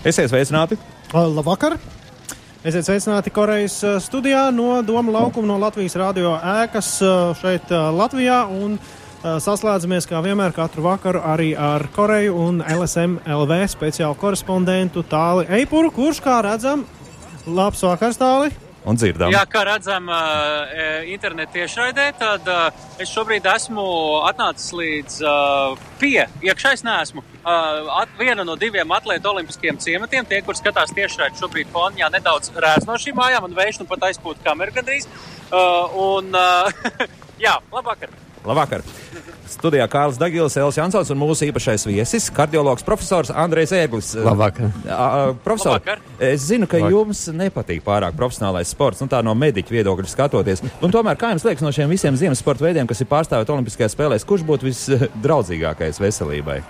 Esiet sveicināti! Labvakar! Esiet sveicināti Korejas uh, studijā no Doma laukuma no Latvijas radio ēkas uh, šeit uh, Latvijā. Un saslēdzamies kā vienmēr katru vakaru arī ar Koreju un LSM LV speciālu korespondentu Tāli Eipuru, kurš, kā redzam, labs vakars Tāli! Un dzirdam. Jā, kā redzam, internetā tiešraidē, tad es šobrīd esmu atnācis līdz pie, iekšā es neesmu, at, viena no diviem atlētu olimpiskiem ciematiem. Tie, kur skatās tiešraidē, šobrīd fonā nedaudz rēz no šīm mājām, un vējš nu pat aizpūta kameru gandrīz. Un, jā, labvakar! Labvakar! Studijā Kārlis Dagils, Elis Jansons un mūsu īpašais viesis, kardiologs profesors Andrejs Ēglis. Labvakar! Uh, profesor, Labvakar. es zinu, ka Labvakar. jums nepatīk pārāk profesionālais sports, nu tā no mediķa viedokļa skatoties. Un tomēr, kā jums liekas, no šiem visiem ziemas sporta veidiem, kas ir pārstāvēti Olimpiskajās spēlēs, kurš būtu visdraudzīgākais veselībai?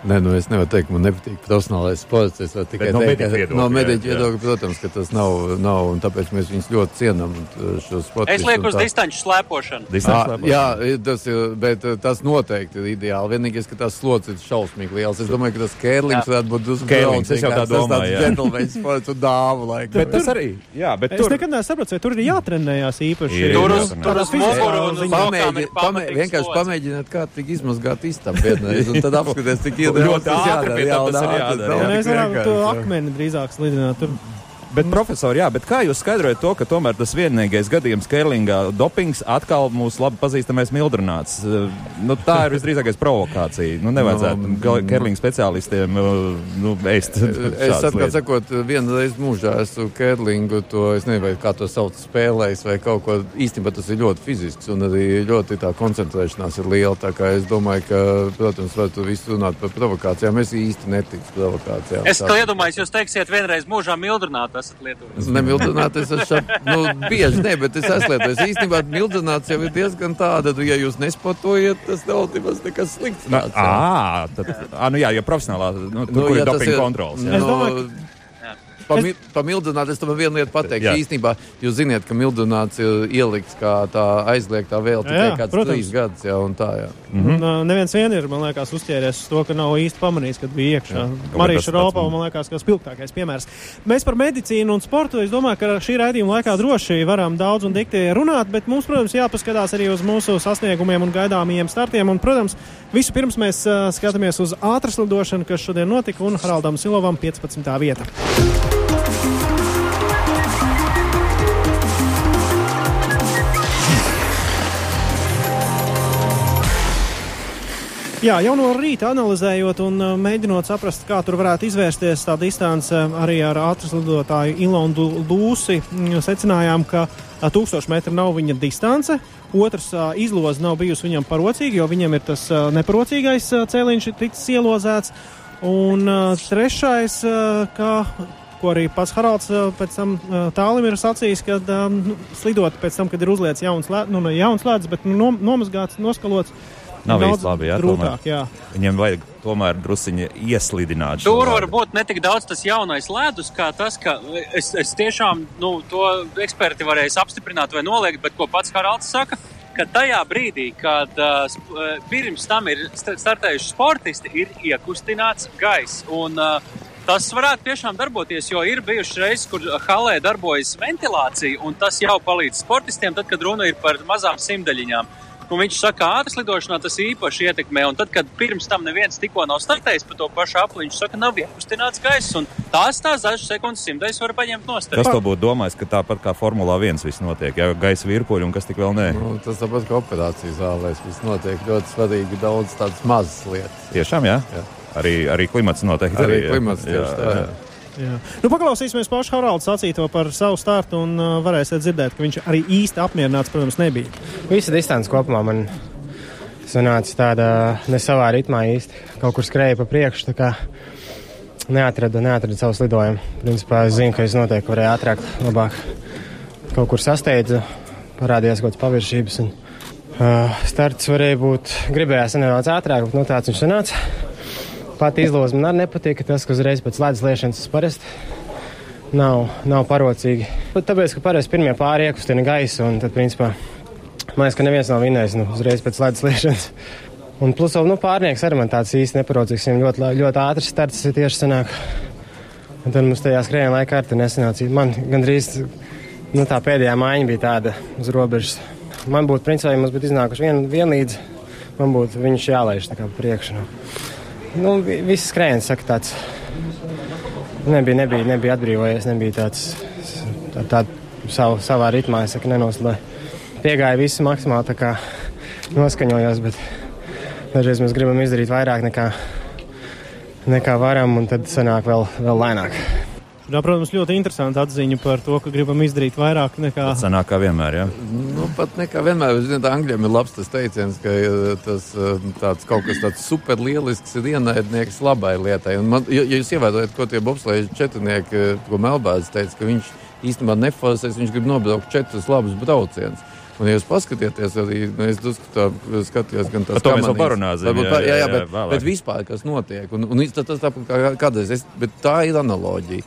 Nē, nu es nevaru teikt, man nepatīk profesionālais sports. Es tikai no teikt, ka no mediķa viedokļa, protams, ka tas nav, nav, un tāpēc mēs viņus ļoti cienam. Es lieku uz distanču slēpošanu. Distanču slēpošanu. Jā, tas ir, bet tas noteikti ir ideāli. Vienīgais, ka tas slots ir šausmīgi liels. Es domāju, ka tas kērlings varētu būt uz kērlings. Es jau tā domāju. Tas džentlmeņa sports un dāvu laiku. Bet tas arī, jā, bet tur. Es nekad nesapratu, vai tur ir jātrenējās īpaši. Tur uz, tur uz muguru un uz pamēģi, pamēģi, vienkārši pamēģināt, kā tik izmazgāt istabu tad apskaties, cik iedomājās ātri pie tā tas ir jādara. Jā, mēs varam to akmeni drīzāk slidināt. Tur. Bet, profesori, jā, bet kā jūs skaidrojat to, ka tomēr tas vienīgais gadījums Kerlingā dopings atkal mūsu labi pazīstamais mildrunāts? Nu, tā ir visdrīzākais provokācija. Nu, nevajadzētu no, Kerlinga speciālistiem nu, ēst. Es atklāt sakot, vienu reizi mūžā esmu Kerlingu, to es nezinu, kā to sauc spēlējis vai kaut ko. Īstenībā tas ir ļoti fizisks un arī ļoti tā koncentrēšanās ir liela. Tā kā es domāju, ka, protams, var tu visu runāt par provokācijām. Es īsti neticu provokācijām. Es tā iedomājos, jūs teiksiet vienreiz mūžā mildrunāt esat lietojis? Nemildināts, es esmu nu, bieži, ne, bet es esmu lietojis. Īstenībā mildināts jau ir diezgan tāda, ja jūs nespotojat, tas nav nemaz nekas slikts. Nāc, à, tad, à, nu jā, ja profesionālā, nu, tur, nu, kur ja ir dopinga kontrols. Jā. Es domāju, ka Pami, pamildināt, es tam vienu lietu pateikšu. Jā. Īstenībā jūs zināt, ka mildināts ir ielikts kā tā aizliegtā vēl tikai jā, kāds protams. trīs gadus un tā. Jā. Mm -hmm. Un, neviens vien ir, man liekas, uzķēries uz to, ka nav īsti pamanījis, kad bija iekšā. Marija Šaropa, man liekas, kas spilgtākais piemērs. Mēs par medicīnu un sportu, es domāju, ka šī raidījuma laikā droši varam daudz un dikti runāt, bet mums, protams, jāpaskatās arī uz mūsu sasniegumiem un gaidāmajiem startiem. Un, protams, visu pirms mēs uh, skatāmies uz ātras lidošanu, kas šodien notika, un Haraldam Silovam 15. vieta. Jā, jau no rīta analizējot un uh, mēģinot saprast, kā tur varētu izvērsties tā distance uh, arī ar ātras lidotāju Ilondu Lūsi, mm, secinājām, ka uh, tūkstoš metru nav viņa distance. Otrs izloze nav bijusi viņam parocīga, jo viņam ir tas neparocīgais cēliņš ticis ielozēts. Un trešais, ka ko arī pats Haralds pēc tam tālim ir sacījis, ka um, slidot pēc tam, kad ir uzlietas jauns, lē, nu, jauns ledus, bet nu, nomazgāts, noskalots. Nav īsti labi. Jā, grūtāk, jā. Viņam vajag tomēr druskuļi ieslidināt. Tur var būt ne tik daudz tas jaunais ledus, kā tas, ka es, es tiešām nu, to eksperti varēs apstiprināt vai noliegt, bet ko pats Haralds saka. Ka tajā brīdī, kad uh, pirms tam ir startējuši sportisti, ir iekustināts gaiss. Un, uh, Tas varētu tiešām darboties, jo ir bijušas reizes, kur halē darbojas ventilācija, un tas jau palīdz sportistiem, tad, kad runa ir par mazām simtaļiņām. Un viņš saka, ka ātras lidošanā tas īpaši ietekmē. Un tad, kad pirms tam neviens tikko nav startējis pa to pašu apli, viņš saka, nav iekustināts gaiss. Un tās tās dažas sekundes simtais var paņemt no stūra. Kas to būtu domājis, ka tāpat kā Formulā 1 viss notiek? Jā, gaisa virpuļi un kas tik vēl nē. Nu, tas tāpat kā operācijas zālēs viss notiek ļoti svarīgi daudz tādas mazas lietas. Tiešām, jā? jā. Arī, arī klimats noteikti. Arī, arī klimats tieši jā, tā. Jā. Jā. Nu, paklausīsimies pašu Haraldu sacīto par savu startu un uh, varēsiet dzirdēt, ka viņš arī īsti apmierināts, protams, nebija. Visa distance kopumā man sanāca tāda ne savā ritmā īsti. Kaut kur skrēja pa priekšu, tā kā neatrada, neatrada savu slidojumu. Principā es zinu, ka es noteikti varēju ātrāk, labāk kaut kur sasteidzu, parādījās kaut kāds paviršības. Un, uh, starts varēja būt, gribējās nedaudz ātrāk, bet nu, tāds viņš sanāca. Pati izloze man nepatīk, tas, ka uzreiz pēc ledus liešanas parasti nav, nav parocīgi. Tāpēc, ka parasti pirmie pāri iekustina gaisu, un tad, principā, man liekas, ka neviens nav vinējis nu, uzreiz pēc ledus liešanas. Un plus vēl nu, pārnieks arī man tāds īsti neparocīgs, viņam ļoti, ļoti ātrs starts ir tieši sanāk. Un tad mums tajā skrejā laikā arī nesanāca. Man gandrīz nu, tā pēdējā maiņa bija tāda uz robežas. Man būtu, principā, ja mums būtu iznākuši vien, vienlīdz, man būtu viņš jālaiž tā kā priekšu. Nu, nu vi- viss skrējiens, saka, tāds nebija, nebija, nebija atbrīvojies, nebija tāds tā, tā, savu, savā ritmā, es saku, nenoslodzēju. Piegāja visu maksimāli tā kā noskaņojos, bet dažreiz mēs gribam izdarīt vairāk nekā, nekā varam, un tad sanāk vēl, vēl lēnāk. Jā, protams, ļoti interesanti atziņa par to, ka gribam izdarīt vairāk nekā. Sanāk, kā vienmēr. Ja? Nu, pat nekā vienmēr, ziniet, angļiem ir labs tas teiciens, ka tas eh, tāds kaut kas tāds superlielisks ir ienaidnieks labai lietai. Un man, ja, ja jūs ievērojat, ko tie bobslēži četrnieki, eh, ko Melbārs teica, ka viņš īstenībā neforsēs, viņš grib nobraukt četrus labus braucienus. Un, ja jūs paskatieties, arī nu, es tā skatījos, gan tas mēs vēl kamanīs. parunāsim, jā, jā, jā, jā, jā, bet, bet vispār, kas notiek. Un, un tas tas tā kā kādreiz, es, bet tā ir analoģija.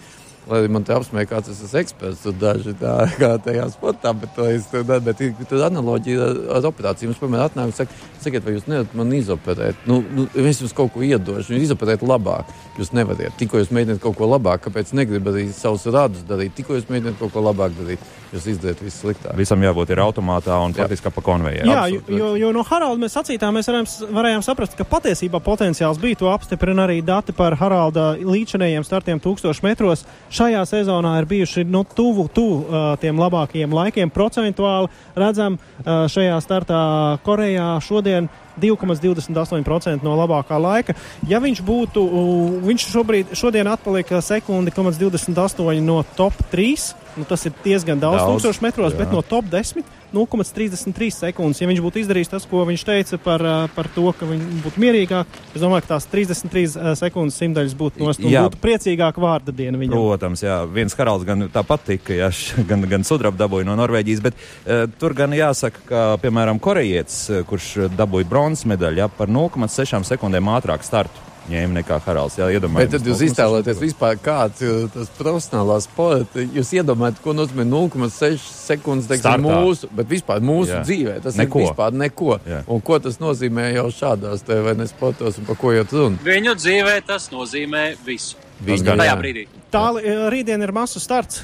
Lai man te apsmēja, kāds es esmu eksperts, tur daži tā kā tajā sportā, bet, to es, tur, bet ir tur analoģija ar, operāciju. Mums, piemēram, atnāk un saka, sakiet, vai jūs nevarat man izoperēt? Nu, nu, es jums kaut ko iedošu, jūs izoperēt labāk. Jūs nevariet. Tikko jūs mēģināt kaut ko labāk, kāpēc negribat arī savus radus darīt? Tikko jūs mēģināt kaut ko labāk darīt, jūs izdariet visu sliktāk. Visam jābūt ir automātā un faktiski kā pa konvejeru. Jā, jo, absolūti. jo, jo no Haralda mēs sacītām, mēs varējām, varējām saprast, ka patiesībā potenciāls bija. To apstiprina arī dati par Haralda līdzinējiem startiem 1000 metros. Šajā sezonā ir bijuši nu, tuvu, tuvu uh, tiem labākajiem laikiem. Procentuāli redzam uh, šajā startā Korejā šodien. 2,28% no labākā laika. Ja viņš būtu, uh, viņš šobrīd, šodien atpalika sekundi, 28 no top 3. Nu, tas ir diezgan daudz, Daudz, daudz 1000 metros, jā. bet no top 10 0,33 sekundes. Ja viņš būtu izdarījis tas, ko viņš teica par, par to, ka viņš būtu mierīgāk, es domāju, ka tās 33 uh, sekundes simtaļas būtu nost un Jā. būtu priecīgāka vārda diena viņam. Protams, jā, viens karalis gan tāpat tika, jā, gan, gan sudraba dabūja no Norvēģijas, bet uh, tur gan jāsaka, ka, piemēram, korejietis, kurš dabūja bronzas medaļu, jā, par 0,6 sekundēm ātrāk startu ņēma nekā Haralds. Jā, Bet iedomājieties. tad jūs iztēloties vispār, kāds ir tas profesionālās sports. Jūs iedomājaties, ko nozīmē 0,6 sekundes teiksim, mūsu, bet vispār mūsu Jā. Dzīvē. Tas Neko. ir vispār neko. Jā. Un ko tas nozīmē jau šādās te vai ne sportos un par ko iet runa? Viņu dzīvē tas nozīmē visu. Visu Tajā jā. brīdī. Tālāk, rītdien ir masu starts.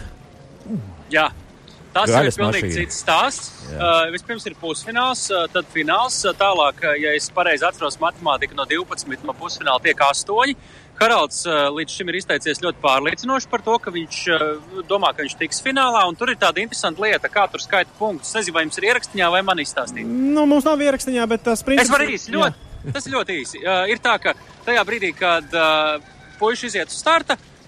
Jā. Tas jau ir Gaļas pilnīgi mašīna. cits stāsts. Uh, vispirms ir pusfināls, uh, tad fināls. Uh, tālāk, uh, ja es pareizi atceros matemātiku, no 12 no pusfināla tiek 8. Haralds uh, līdz šim ir izteicies ļoti pārliecinoši par to, ka viņš uh, domā, ka viņš tiks finālā. Un tur ir tāda interesanta lieta, kā tur skaita punktus. Nezinu, vai jums ir ierakstiņā vai man izstāstīt. Nu, mums nav ierakstiņā, bet tas princips Es varu īsi, ļoti, tas ir ļoti īsi. Uh, ir tā, ka tajā brīdī, kad uh, puiši iziet uz starta, uh,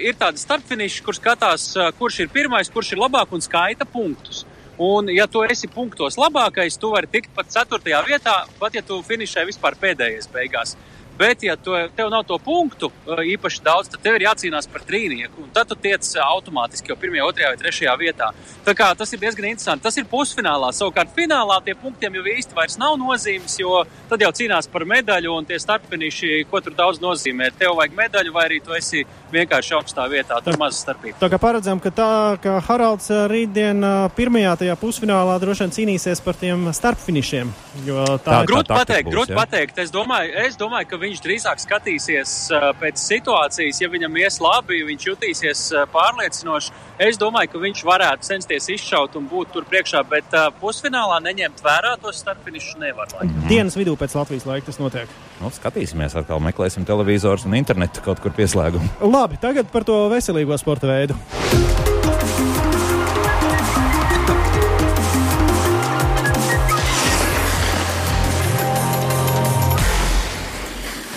ir tāda starpfiniša, kur skatās, uh, kurš ir pirmais, kurš ir labāk un skaita punktus. Un, ja tu esi punktos labākais, tu vari tikt pat 4. vietā, pat ja tu finišē vispār pēdējais beigās. Bet, ja tu, tev nav to punktu uh, īpaši daudz, tad tev ir jācīnās par trīnieku. Tad tu tiec uh, automātiski jau pirmajā, otrajā vai trešajā vietā. Tā kā tas ir diezgan interesanti. Tas ir pusfinālā. Savukārt finālā tie punktiem jau īsti vairs nav nozīmes, jo tad jau cīnās par medaļu un tie starpfiniši, ko tur daudz nozīmē. Tev vajag medaļu vai arī tu esi vienkārši augstā vietā. Tur maz starpība. Tā kā paredzam, ka, tā, ka Haralds ā, rītdien ā, pirmajā tajā pusfinālā droši vien cīnīsies par tiem starpfinišiem. Jo tā, Tā- ir Grūti pateikt, būs, grūti ja? pateikt. Es domāju, es domāju, ka viņš drīzāk skatīsies uh, pēc situācijas. Ja viņam ies labi, viņš jutīsies pārliecinoši. Es domāju, ka viņš varētu censties izšaut un būt tur priekšā, bet uh, pusfinālā neņemt vērā tos starpfinišus nevar. Laikam. dienas vidū pēc Latvijas laika tas notiek. Nu, skatīsimies, atkal meklēsim televizors un internetu kaut kur pieslēgumu. Labi, tagad par to veselīgo sporta veidu.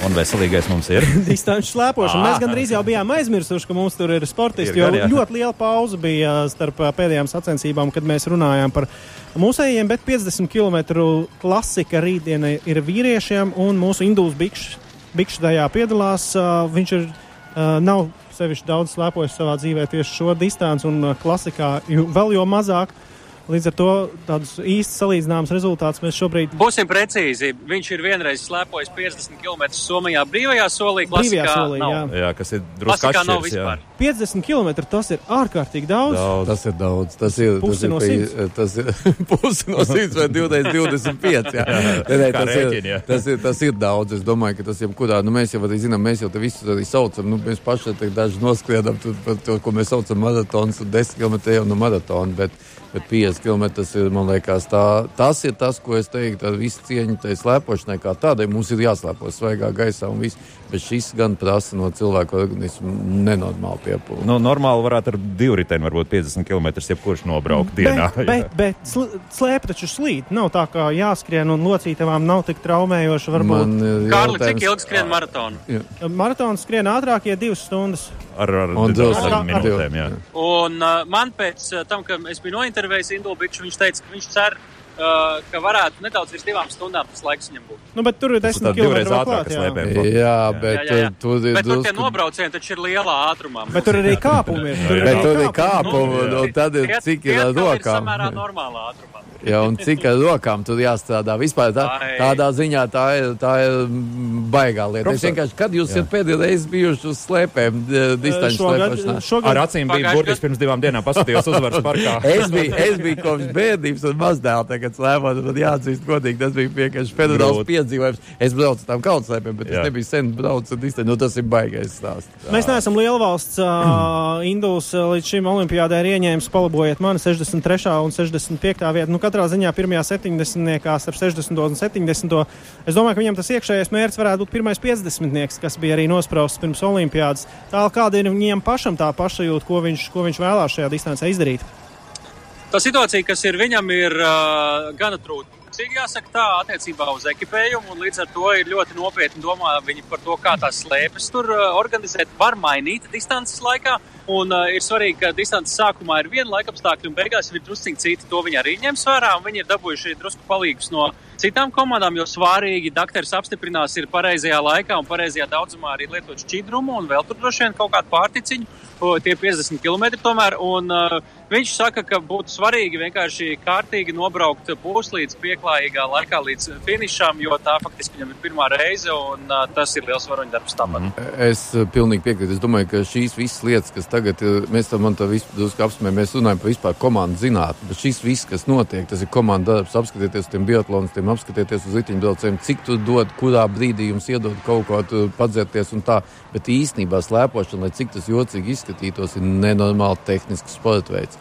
Un veselīgais mums ir. Distanču slēpošana. Mēs gandrīz jau bijām aizmirsuši, ka mums tur ir sportisti. Ir Jo ļoti liela pauze bija starp pēdējām sacensībām, kad mēs runājām par mūsējiem, bet 50 km klasika rītdiena ir vīriešiem, un mūsu indūs bikšs bikš tajā piedalās. Viņš ir, nav sevišķi daudz slēpojis savā dzīvē tieši šo distanci, un ā, klasikā vēl jo mazāk. Līdz ar to tādus īsti salīdzināmus rezultātus mēs šobrīd. Būsim precīzi. Viņš ir vienreiz slēpojis 50 km Somijā brīvajā solī. Brīvajā solī, jā. Jā, kas ir drusku jā. vispār. 50 km tas ir ārkārtīgi daudz. Daudz. Tas ir daudz. Tas ir Pusi no tas ir, simts. pi- tas ir pusi no 100 vai 2, 25. Jā. Nē, nē, Kā tas, ir, rēķini, jā. tas, ir, tas ir daudz. Es domāju, ka tas jebkurā, nu, mēs jau arī zinām, mēs jau te visus arī saucam. Nu, mēs paši te daži noskriedam tu- par to, ko mēs saucam maratons, un 10 km jau no maratona. Bet, bet 50 km tas ir, man liekas, tā, tas ir tas, ko es teiktu, ar visu cieņu tai slēpošanai kā tādai. Mums ir jāslēpo svaigā gaisā un viss. Bet šis gan prasa no cilvēka organismu nenormāli piepūli. Nu, normāli varētu ar divu riteni, varbūt 50 km jebkurš nobraukt dienā. Bet, bet, bet sl- slēpe taču slīd. Nav tā, kā jāskrien un locītavām nav tik traumējoši. Varbūt Man Kārli, cik ilgi skrien maratonu? maratons skrien ātrāk, ja divas stundas. ar, ar Un divām drusku- ar- minūtēm. Jā. Un uh, man pēc tam, kad es biju nointervējis Indulu Biču, viņš teica, ka viņš cer, uh, ka varētu nedaudz virs divām stundām tas laiks viņam būt. Nu, bet tur ir Tas ir 10 tā divreiz km ātrāk, Jā. slēpē. Jā, bet jā, jā, jā. tur ir Bet tur tie nobraucieni taču ir lielā ātrumā. Bet tur arī kāpumi ir. Tur Bet tur ir kāpumi, un, un tad ir cik ir ar rokām. samērā normālā ātrumā. Jā, un cik ar rokām tur jāstrādā. Vispār tā, tādā ziņā tā ir, tā ir baigā lieta. Es Profesor. vienkārši, kad jūs esat pēdējo reizi bijuši uz slēpēm, distanču Šogad, slēpošanā? Ar šogad acīm bija burtiski pirms divām dienām paskatījos uzvaras parkā. Es biju, es biju kopš bērnības un mazdēlā tagad slēpot, un man jāatzīst godīgi, tas bija vienkārši fenomenāls piedzīvojums. Es braucu tam kaut slēpēm, bet Jā. es nebiju sen braucis un distanci, nu tas ir baigais stāsts. Mēs neesam liela valsts. Uh, Induls uh, līdz šim olimpiādē ir ieņēmis, palabojiet mani, 63. un 65. vieta. Nu, katrā ziņā pirmajā 70. starp 60. un 70. Es domāju, ka viņam tas iekšējais mērķis varētu būt pirmais 50. kas bija arī nosprausts pirms olimpiādas. Tālāk, kāda ir viņam pašam tā pašajūta, ko viņš, ko viņš vēlās šajā distancē izdarīt? Tā situācija, kas ir viņam, ir uh, gana trūcīga. Jāsaka, tā attiecībā uz ekipējumu, un līdz ar to ir ļoti nopietni domā viņi par to, kā tās slēpes tur uh, organizēt. Var mainīt distances laikā, un uh, ir svarīgi, ka distances sākumā ir viena laikapstākļa, un beigās ir drusku citi. To viņi arī ņems vērā, un viņi ir dabūjuši drusku palīgus no citām komandām, jo svārīgi dakteris apstiprinās, ir pareizajā laikā un pareizajā daudzumā arī lietot šķidrumu un vēl tur droši vien kaut kādu pārticiņu, tie 50 km tomēr. Un, uh, viņš saka, ka būtu svarīgi vienkārši kārtīgi nobraukt puslīdz pieklājīgā laikā līdz finišam, jo tā faktiski viņam ir pirmā reize un uh, tas ir liels varoņdarbs tāpat. Es uh, pilnīgi piekrītu. Es domāju, ka šīs visas lietas, kas tagad mēs tam apsmējam, mēs runājam par vispār komandu zinātni, bet šis viss, kas notiek, tas ir komandu darbs, apskatieties uz tiem biatlonistiem, apskatieties uz riteņbraucējiem, cik tu dod, kurā brīdī jums iedod kaut ko padzerties un tā. Bet īstenībā slēpošana, lai cik tas jocīgi izskatītos, ir nenormāli tehnisks sporta veids.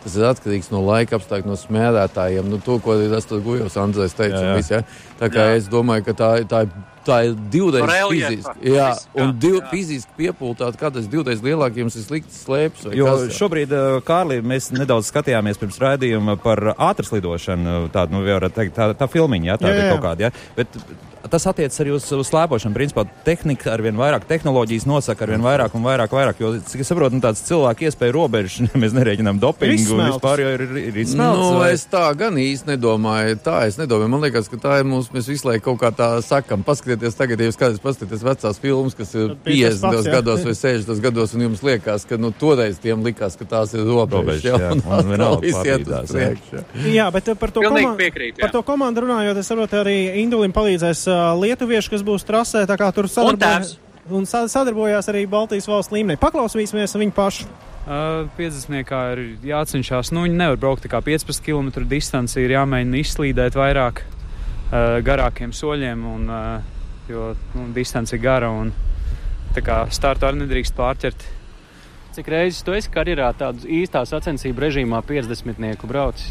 Tas ir atkarīgs no laika apstākļiem, no smērētājiem. Nu, to, ko ir Astrid Gujovs Andrēs teica. Jā, jā. Viss, ja? Tā kā Jā. es domāju, ka tā, ir- tā, ir- tā ir divreiz fiziski. Jā, un div, jā. fiziski piepūtāt, kā tas divreiz lielāk jums ir slikts slēpes. vai Jo kas? šobrīd, uh, Kārli, mēs nedaudz skatījāmies pirms raidījuma par ātras lidošanu. Tāda, nu, varētu teikt, tā, tā filmiņa, jā, tā Jā, ir jā. kaut kāda. Jā. Bet tas attiecas arī uz, uz slēpošanu. Principā tehnika ar vien vairāk, tehnoloģijas nosaka ar vien vairāk un vairāk. vairāk jo, cik es saprotu, nu, tāds cilvēku iespēju robežas, mēs nereiķinām dopingu. Un izsmelts. Vispār jau ir, ir, ir izsmelts. Nu, vai- es tā gan īsti nedomāju. Tā es nedomāju. Man liekas, ka tā ir mums. Mēs visu laiku kaut kā tā sakam. Paskatieties, tagad, ja jūs kādreiz paskatāties vecās filmas, kas ir Tad bija tas 50 pats, gados vai 60 gados, un jums liekas, ka nu, toreiz tiem likās, ka tās ir robežas. Jā, jā, un un vienalga viss iet uz pārbīdās, jā. priekšu. jā. Jā, bet uh, par to, Pilnīgi komandu, piekrītu, jā. par to komandu runājot, es saprotu, arī Indulim palīdzēs uh, lietuvieši, kas būs trasē. tā kā Tur sadarbojas, un sa- sadarbojās arī Baltijas valsts līmenī. Paklausīsimies viņu pašu. Uh, 50. ir jācenšas. Nu, viņi nevar braukt tā kā 15 km distanci, ir jāmēģina izslīdēt vairāk garākiem soļiem, un, jo nu, distance ir gara un tā kā startu arī nedrīkst pārķert. Cik reizes tu esi karjerā tādu īstā sacensību režīmā 50 braucis?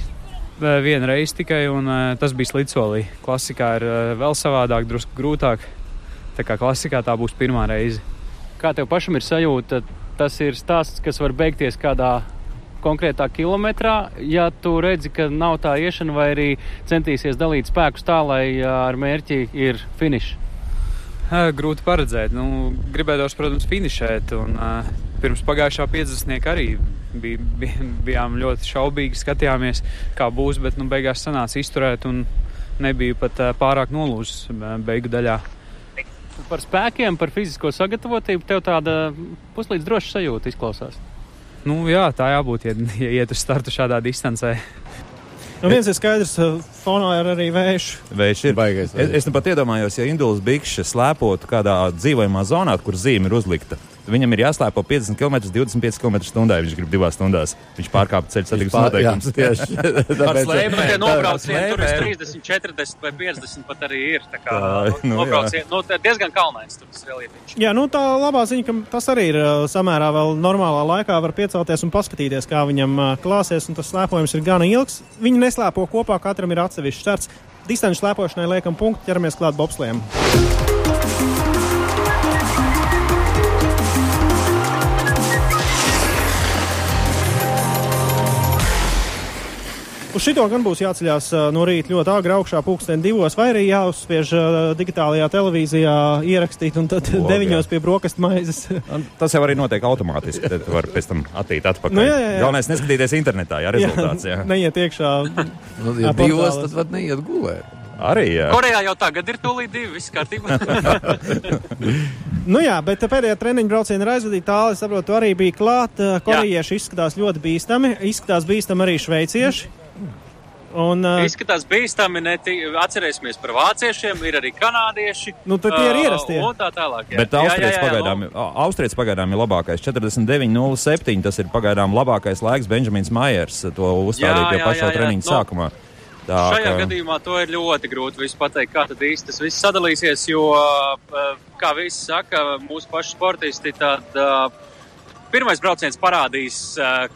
Vienu reizi tikai, un tas bija slidsolī. Klasikā ir vēl savādāk, drusku grūtāk. Tā kā klasikā tā būs pirmā reize. Kā tev pašam ir sajūta? Tas ir stāsts, kas var beigties kādā konkrētā kilometrā. Ja tu redzi, ka nav tā iešana, vai arī centīsies dalīt spēkus tā, lai ar mērķi ir finišs. Grūti paredzēt. Nu, gribētos, protams, finišēt. Un, uh, pirms pagājušā 50. arī bija, bija, bijām ļoti šaubīgi, skatījāmies, kā būs, bet nu, beigās sanāca izturēt un nebija pat uh, pārāk nolūzis beigu daļā. Par spēkiem, par fizisko sagatavotību tev tāda puslīdz droša sajūta izklausās. Nu, jā, tā jābūt, ja, ja iet uz startu šādā distancē. Nu, viens ir skaidrs, uh, fonā ir arī vējš. Vējš ir Baigais Es, es nu pat iedomājos, ja Indulas Bikšs slēpotu kādā dzīvojamā zonā, kur zīme ir uzlikta. Viņam ir jāslēpo 50 km, 25 km/h. Viņš grib divās stundās. Viņš pārkāpa ceļu satiksmes noteikumus. tieši. Ar Tāpēc- slēpi. Nu, tie Tā- nobraucieni tur ir slēpē. 30, 40 vai 50 pat arī ir. Tā kā Tā, nu, nu, nu, tā diezgan kalnains tur tas reliefs. Jā, nu tā labā ziņa, ka tas arī ir uh, samērā vēl normālā laikā. Var piecelties un paskatīties, kā viņam uh, klāsies. un Tas slēpojums ir gana ilgs. Viņi neslēpo kopā, katram ir atsevišķs starts. Distanču slēpošanai liekam punktu, ķeramies klāt bobsliem. Uz šito gan būs jāceļās no rīta ļoti āgri augšā, pulksten divos, vai arī jāuzspiež digitālajā televīzijā ierakstīt, un tad Log, deviņos jā. pie brokastu maizes. Un Tas jau arī notiek automātiski. Tad var pēc tam attīt atpakaļ. Nu, jā, jā, jā. Galvenais neskatīties internetā, jā, rezultāts. Jā. Neiet iekšā. Nu, Jā, ja divos, tad var neiet gulēt. Arī jā. Korejā jau tagad ir tūlīt divi, viss kārtībā. Nu jā, bet pēdējā treniņa brauciena ir aizvadīta tālu. Es saprotu, arī bija klāt. uh, Korejieši izskatās ļoti bīstami. Izskatās bīstami arī šveicieši. Un, uh, Izskatās bīstami, ne tikai atcerēsimies par vāciešiem, ir arī kanādieši. Nu, tad tie ir uh, ierastie. Un tā tālāk. jā. Bet jā, pagaidām, nu, Au- Austrijas pagaidām ir labākais. 49,07. Tas ir pagaidām labākais laiks. Benjamins Maiers to uzstādīja pie jā. treniņa Nu, sākumā. Tā, Šajā ka- gadījumā to ir ļoti grūti visu pateikt, kā tad īsti tas viss sadalīsies, jo, uh, kā visi saka, mūsu paši sportisti, tad uh, pirmais brauciens parādīs,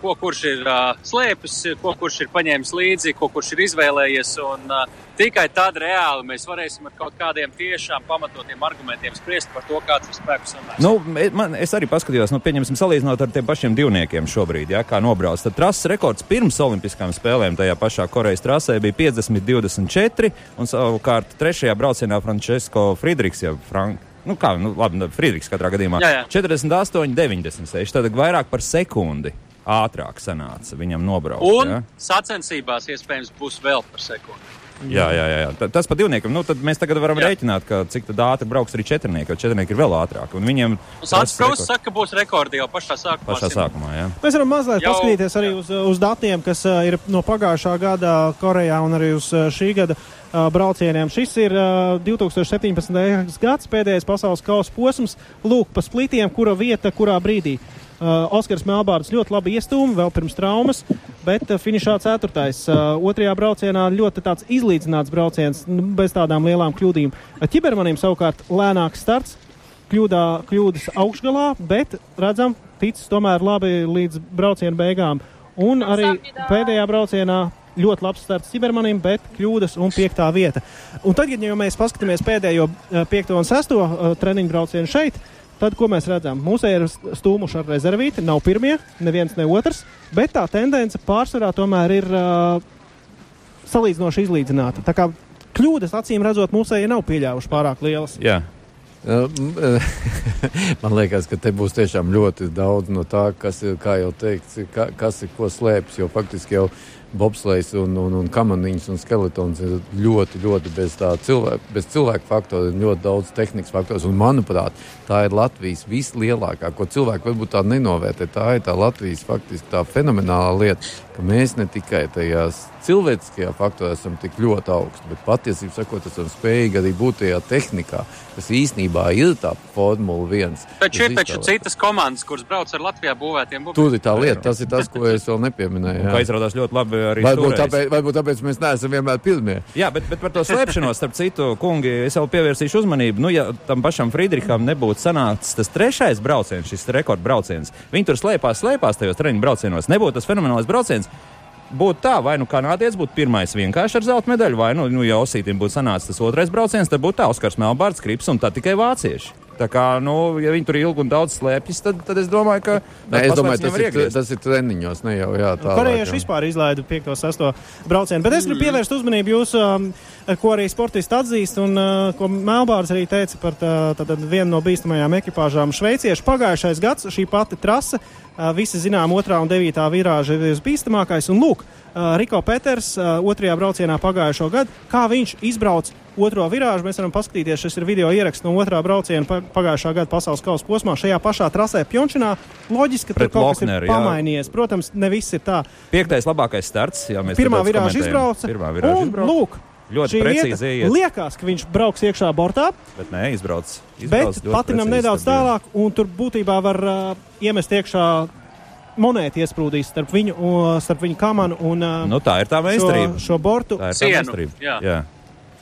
ko kurš ir slēpis, ko kurš ir paņēmis līdzi, ko kurš ir izvēlējies. Un, tikai tad reāli mēs varēsim ar kaut kādiem tiešām pamatotiem argumentiem spriest par to, kāds ir spēks Nu, man, es arī paskatījos, nu, pieņemsim, salīdzinot ar tiem pašiem divniekiem šobrīd, ja, kā nobrauc. Tad trases rekords pirms Olimpiskām spēlēm tajā pašā Korejas trasē bija 50-24, un savukārt trešajā braucienā Francesco Friedrichs, ja Frank. Nu, kā, nu, labi, nu, Friedrichs katrā gadījumā. Jā, jā. 48, 96. Tad vairāk par sekundi ātrāk sanāca viņam nobraukt. Un ja. sacensībās iespējams būs vēl par sekundi. Jā, jā, jā. Ta- Tas par divniekiem. Nu, tad mēs tagad varam Jā. rēķināt, ka cik tad ātri brauks arī četrnieki, jo četrnieki ir vēl ātrāki. Un viņiem Sācis trases Prūss rekords saka, ka būs rekordi jau pašā sākumā. pašā sākumā. Jā. Mēs varam mazliet Jau- paskatīties arī jā. uz, uz datiem, kas uh, ir no pagājušā gada Korejā un arī uz uh, šī gada uh, braucieniem. Šis ir uh, 2017. gads, pēdējais pasaules kausa posms. Lūk, pa splitiem, kura vieta, kurā brīdī. Uh, Oskars Melbārds ļoti labi iestūma vēl pirms traumas, bet uh, finišā ceturtais. Uh, otrajā braucienā ļoti tāds izlīdzināts brauciens, bez tādām lielām kļūdīm. Uh, Ķibermanim savukārt lēnāks starts, kļūdā, kļūdas augšgalā, bet redzam, ticis tomēr labi līdz brauciena beigām. Un arī pēdējā braucienā ļoti labs starts Cibermanim, bet kļūdas un piektā vieta. Un tad, ja mēs paskatāmies pēdējo eh, piekto un sesto uh, treniņu braucienu šeit, tad ko mēs redzam? Mūsu ir stūmuši ar rezervīti, nav pirmie, neviens ne otrs, bet tā tendence pārsvarā tomēr ir uh, salīdzinoši izlīdzināta. Tā kā kļūdas acīm redzot, mūsēji nav pieļāvuši pārāk lielas. Jā. Uh, Man liekas, ka te būs tiešām ļoti daudz no tā, kas ir, kā jau teikts, ka, kas ir ko slēpjas. Jo faktiski jau bobslēgs un, un, un kamaniņš un skeletons ir ļoti, ļoti bez cilvēka, bez cilvēka faktora, ir ļoti daudz tehnikas faktors. Un, manuprāt, tā ir Latvijas vislielākā, ko cilvēki varbūt tā nenovērtē. Tā ir tā Latvijas faktiski tā fenomenāla lieta, ka mēs ne tikai tajās cilvēciskajā faktorā esam tik ļoti augsti, bet patiesībā sakot, esam spējīgi arī būt tajā tehnikā, kas īstenībā ir tā formula viens. Taču ir taču citas komandas, kuras brauc ar Latvijā būvētiem būvēm. Tur ir tā lieta, tas ir tas, ko es vēl nepieminēju. Kā jā. izrādās ļoti labi arī Varbūt tāpēc, varbūt tāpēc mēs neesam vienmēr pirmie. Jā, bet, bet par to slēpšanos, starp citu, kungi, es jau pievērsīšu uzmanību. Nu, ja tam pašam Friedriham nebūtu sanācis tas trešais brauciens, šis rekordbrauciens, viņi tur slēpās, slēpās tajos treniņu braucienos, nebūtu tas fenomenālais brauciens. Būtu tā, vai nu kanādietis būtu pirmais vienkārši ar zelta medaļu, vai nu, nu ja Osītam būtu sanācis tas otrais brauciens, tad būtu tā Oskars Melbārds, Krips un tā tikai vācieši. Tā kā, nu, ja viņi tur ilgi un daudz slēpjas, tad, tad es domāju, ka. Nē, es domāju, tas ir, iegriezt. tas ir treniņos, ne jau jā, tā. Korejieši vispār izlaida 5. un 6. braucienu. Bet es gribu pievērst uzmanību jūsu, um, ko arī sportisti atzīst, un uh, ko Melbārs arī teica par tā, tā, tā, vienu no bīstamajām ekipāžām. Šveicieši pagājušais gads šī pati trase, uh, visi zinām, otrā un devītā virāža ir visbīstamākais. Un lūk, uh, Riko Peters otrajā braucienā pagājušo gadu, kā viņš izbrauc otro virāžu. Mēs varam paskatīties, šis ir video ieraksts no otrā brauciena pa, pagājušā gada pasaules kausa posmā. Šajā pašā trasē Pjončinā loģiski, ka Pret tur kaut kas Lokneru, ir jā. pamainījies. Protams, ne viss ir tā. Piektais labākais starts. Jā, mēs Pirmā virāža izbrauca. Pirmā virāža un, izbrauca. lūk, Ļoti precīzi iet. liekas, ka viņš brauks iekšā bortā, Bet nē, izbrauc. izbrauc bet patinam nedaudz tālāk, un tur būtībā var uh, iemest iekšā monētu iesprūdīs starp viņu, uh, starp viņu kamanu un uh, Nu, tā ir tā šo, meistarība. šo bortu. Tā ir tā meistarība. jā. Jā.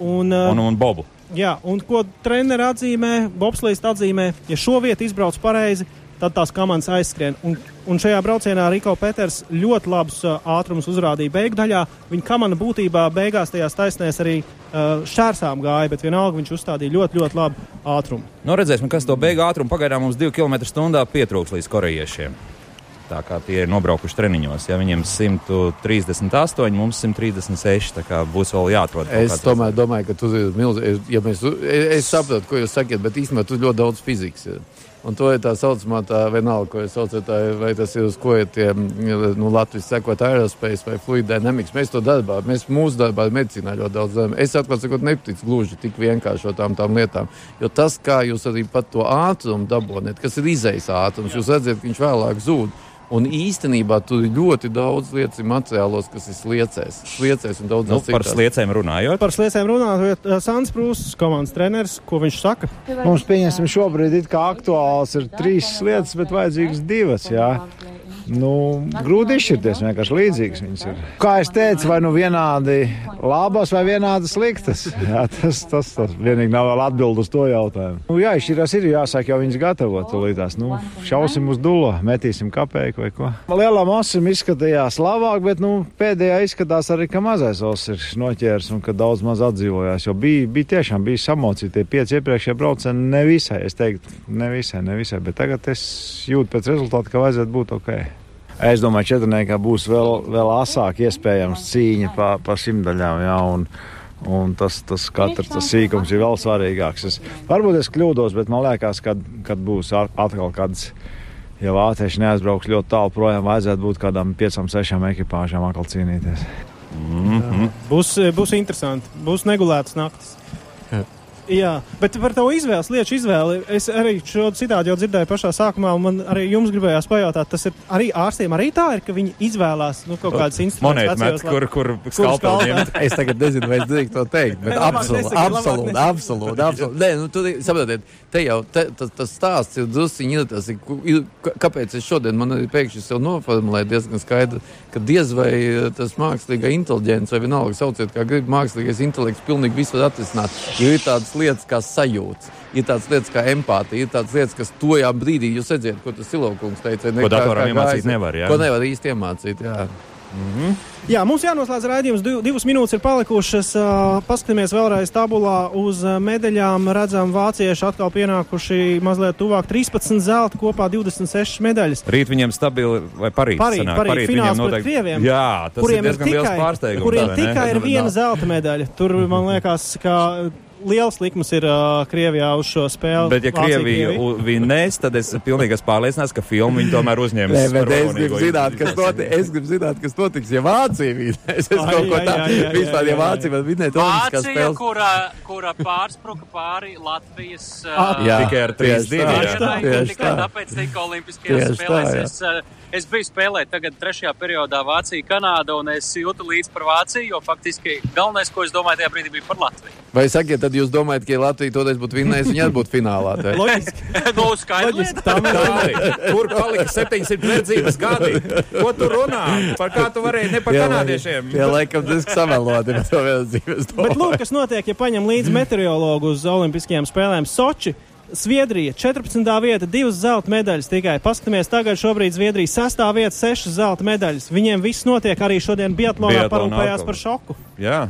Un, uh, Un, un Bobu. Jā, un ko treneris atzīmē, Bobslīs atzīmē, ja šo vietu izbrauc pareizi, tad tās komandas aizskrien. Un, un šajā braucienā Riko Peters ļoti labus uh, ātrumus uzrādīja beigu daļā. Viņa komanda būtībā beigās tajās taisnēs arī uh, šķērsām gāja, bet vienalga viņš uzstādīja ļoti, ļoti labu ātrumu. Nu, redzēsim, kas to beigu ātrumu pagaidām mums 2 km/h pietrūks līdz korejiešiem. Tā kā tie ir nobraukuši treniņos. Ja viņiem 138, mums 136. Tā kā būs vēl jāatrod. Es tomēr domāju, ka tu esi milzīgs. Ja mēs, es, es saprotu, ko jūs sakat, bet īstenībā tur ļoti daudz fizikas. Ir. Un to ir tā saucamā, tā vienalga, ko jūs saucat, tā, vai tas ir uz ko ir tie nu, Latvijas sekot aerospace vai fluid dynamics. Mēs to darbā, mēs mūsu darbā medicīnā ļoti daudz darām. Es atklāti sakot, nepaticu gluži tik vienkāršotām tām lietām. Jo tas, kā jūs arī pat to ātrumu dabūjat, kas ir izējas ātrums, jūs redzat, ka viņš vēlāk zūd. Un īstenībā tur ir ļoti daudz lietas ir materiālos, kas ir sliecēs. Sliecēs un daudz Nu, par sliecēm runājot. Par sliecēm runājot, uh, Sants Prūss, komandas treneris, ko viņš saka? Mums, pieņemsim, šobrīd kā aktuāls ir trīs lietas, bet vajadzīgas divas. Jā. Nu, grūti izšķirties, vienkārši līdzīgas viņas ir. Kā es teicu, vai nu vienādi labas vai vienādi sliktas. Jā, tas, tas, tas vienīgi nav vēl atbild uz to jautājumu. Nu, jā, izšķirās ir jāsāk jau viņas gatavot. Tūlītās. Nu, šausim uz dulu, metīsim kapeiku vai ko. Lielā masim izskatījās labāk, bet nu, pēdējā izskatās arī, ka mazais osis ir noķērs un ka daudz maz atdzīvojās. Jo bija, bija tiešām bija samocīti tie pieci iepriekšējie braucieni nevisai. Es teiktu, nevisai, nevisai, bet tagad es jūtu pēc rezultātu, ka vajadzētu būt ok. Es domāju, ka četrniekā būs vēl, vēl asāk iespējams cīņa pa, pa simtaļām. Jā, un, un tas, tas katrs tas sīkums ir vēl svarīgāks. Es, varbūt es kļūdos, bet man liekas, ka kad būs atkal kāds. Ja vācieši neaizbrauks ļoti tālu projām, vajadzētu būt kādām piecām, sešām ekipāžām atkal cīnīties. Būs, būs interesanti, būs negulētas naktis. Jā, bet par to izvēles, lietu izvēli. Es arī šo citādi jau dzirdēju pašā sākumā, un man arī jums gribējās pajautāt, tas ir arī ārstiem arī tā, ir, ka viņi izvēlās nu, kaut kādas instrumentus. Monētu met, kur, kur skalpeli? ņemt. Es tagad nezinu, vai es drīkstu to teikt, bet absolūti, absolūti, absolūti, absolūti. Nē, nu, ir- saprotiet, te jau te, tas, tas stāsts ir drusciņi ir tas, ir, kāpēc es šodien man arī pēkšņi sev noformulēju diezgan skaidri, ka diez vai eh, tas mākslīgā inteliģence vai vienalga sauciet, kā grib mākslīgais intelekts pilnīgi visu var atrisināt, jo ir tādas lietas kā sajūtas. Ir tādas lietas kā empātija, ir tādas lietas, kas tojā brīdī jūs redzat, ko tas Silokungs teica. Ko kā iemācīt nevar, jā? Ko nevar īsti iemācīt, jā. Jā, mums jānoslēdz raidījums. Div, divas minūtes ir palikušas. Uh, paskatāmies vēlreiz tabulā uz medaļām. Redzam, vācieši atkal pienākuši mazliet tuvāk 13 zelta, kopā 26 medaļas. Rīt viņiem stabili vai parīt. Parīt, sanāk, parīt, viņiem fināls pret noteikti- krieviem, Jā, tas kuriem ir diezgan liels pārsteigums. kuriem vai ne? tikai ir viena zelta medaļa. Tur man liekas, ka liels likums ir uh, Krievijā uz šo spēli. Bet, ja Krievija vinnēs, tad es pilnīgi esmu pārliecināts, ka filmu viņi tomēr uzņems. Nē, bet es gribu, zināt, kas notiks, es gribu zināt, kas notiks, ja Vācija vinnēs. Es kaut ko tādu vispār, ja Vācija var vinnēt Olimpiskās spēles. kura, kura pārspruka pāri Latvijas uh, Jā, Tikai ar tieši 3-2, tā, jā. Vienai, Tieši tikai tā. tāpēc tika Olimpiskajās tā, spēlēs. jā. Es, uh, es biju spēlēt tagad trešajā periodā Vācija, Kanāda, un es jūtu līdz par Vāciju, jo faktiski galvenais, ko es domāju tajā brīdī, bija par Latviju. Vai sakiet, tad jūs domājat, ka ja Latvija toreiz būtu vinnējusi, viņa būtu finālā? Loģiski. nu, skaidrs. Tā Dāvi, Kur palika 700 verdzības gadi? Ko tu runā? Par kā tu varēji ne par lai- kanādiešiem? Tie laikam diezgan sameloti to vēl dzīves Bet lūk, kas notiek, ja paņem līdzi meteorologu uz Olimpiskajām spēlēm Soči. Zviedrija 14. vieta, 2 zelta medaļas tikai. Paskatāmies, tagad šobrīd Zviedrija 6. vieta, 6 zelta medaļas. Viņiem viss notiek arī šodien Biatlonā atkal. par šoku. Jā.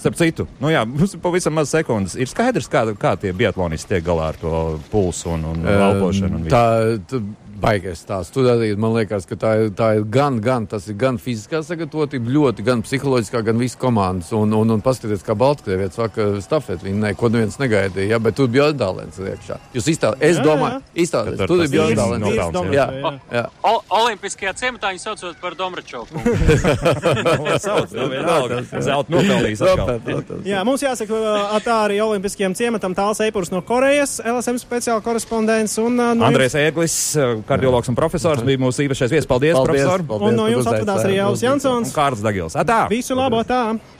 Starp citu, nu jā, mums ir pavisam maz sekundes. Ir skaidrs, kā, kā tie biatlonisti tiek galā ar to pulsu un, un elpošanu. Un visu. tā, tā baigais stāsts. Tur arī man liekas, ka tā ir, tā ir gan, gan, tas ir gan fiziskā sagatavotība, ļoti, gan psiholoģiskā, gan visas komandas. Un, un, un paskatieties, kā Baltkrievietis vakar stafeti, viņi neko neviens negaidīja, ja, bet tur bija Jordālēns iekšā. Jūs iztēl, es Jā, domāju, iztēlēties, tur bija Jordālēns. Jā, jā. jā. O, Olimpiskajā ciematā viņi saucot par Domračoku. Nu, vienalga. Zelta nopelnījis. Jā, mums jāsaka uh, tā arī Olimpiskajam ciematam tāls eipurs no Korejas, LSM speciāla korespondents. Un, uh, no Andrēs Ēglis, kardiologs un profesors, bija mūsu īpašais viesis. Paldies, Paldies, profesor! paldies, un no jums atvadās arī. Jālis Jansons. Un Kārls Dagils. Atā! Visu labo! Tā!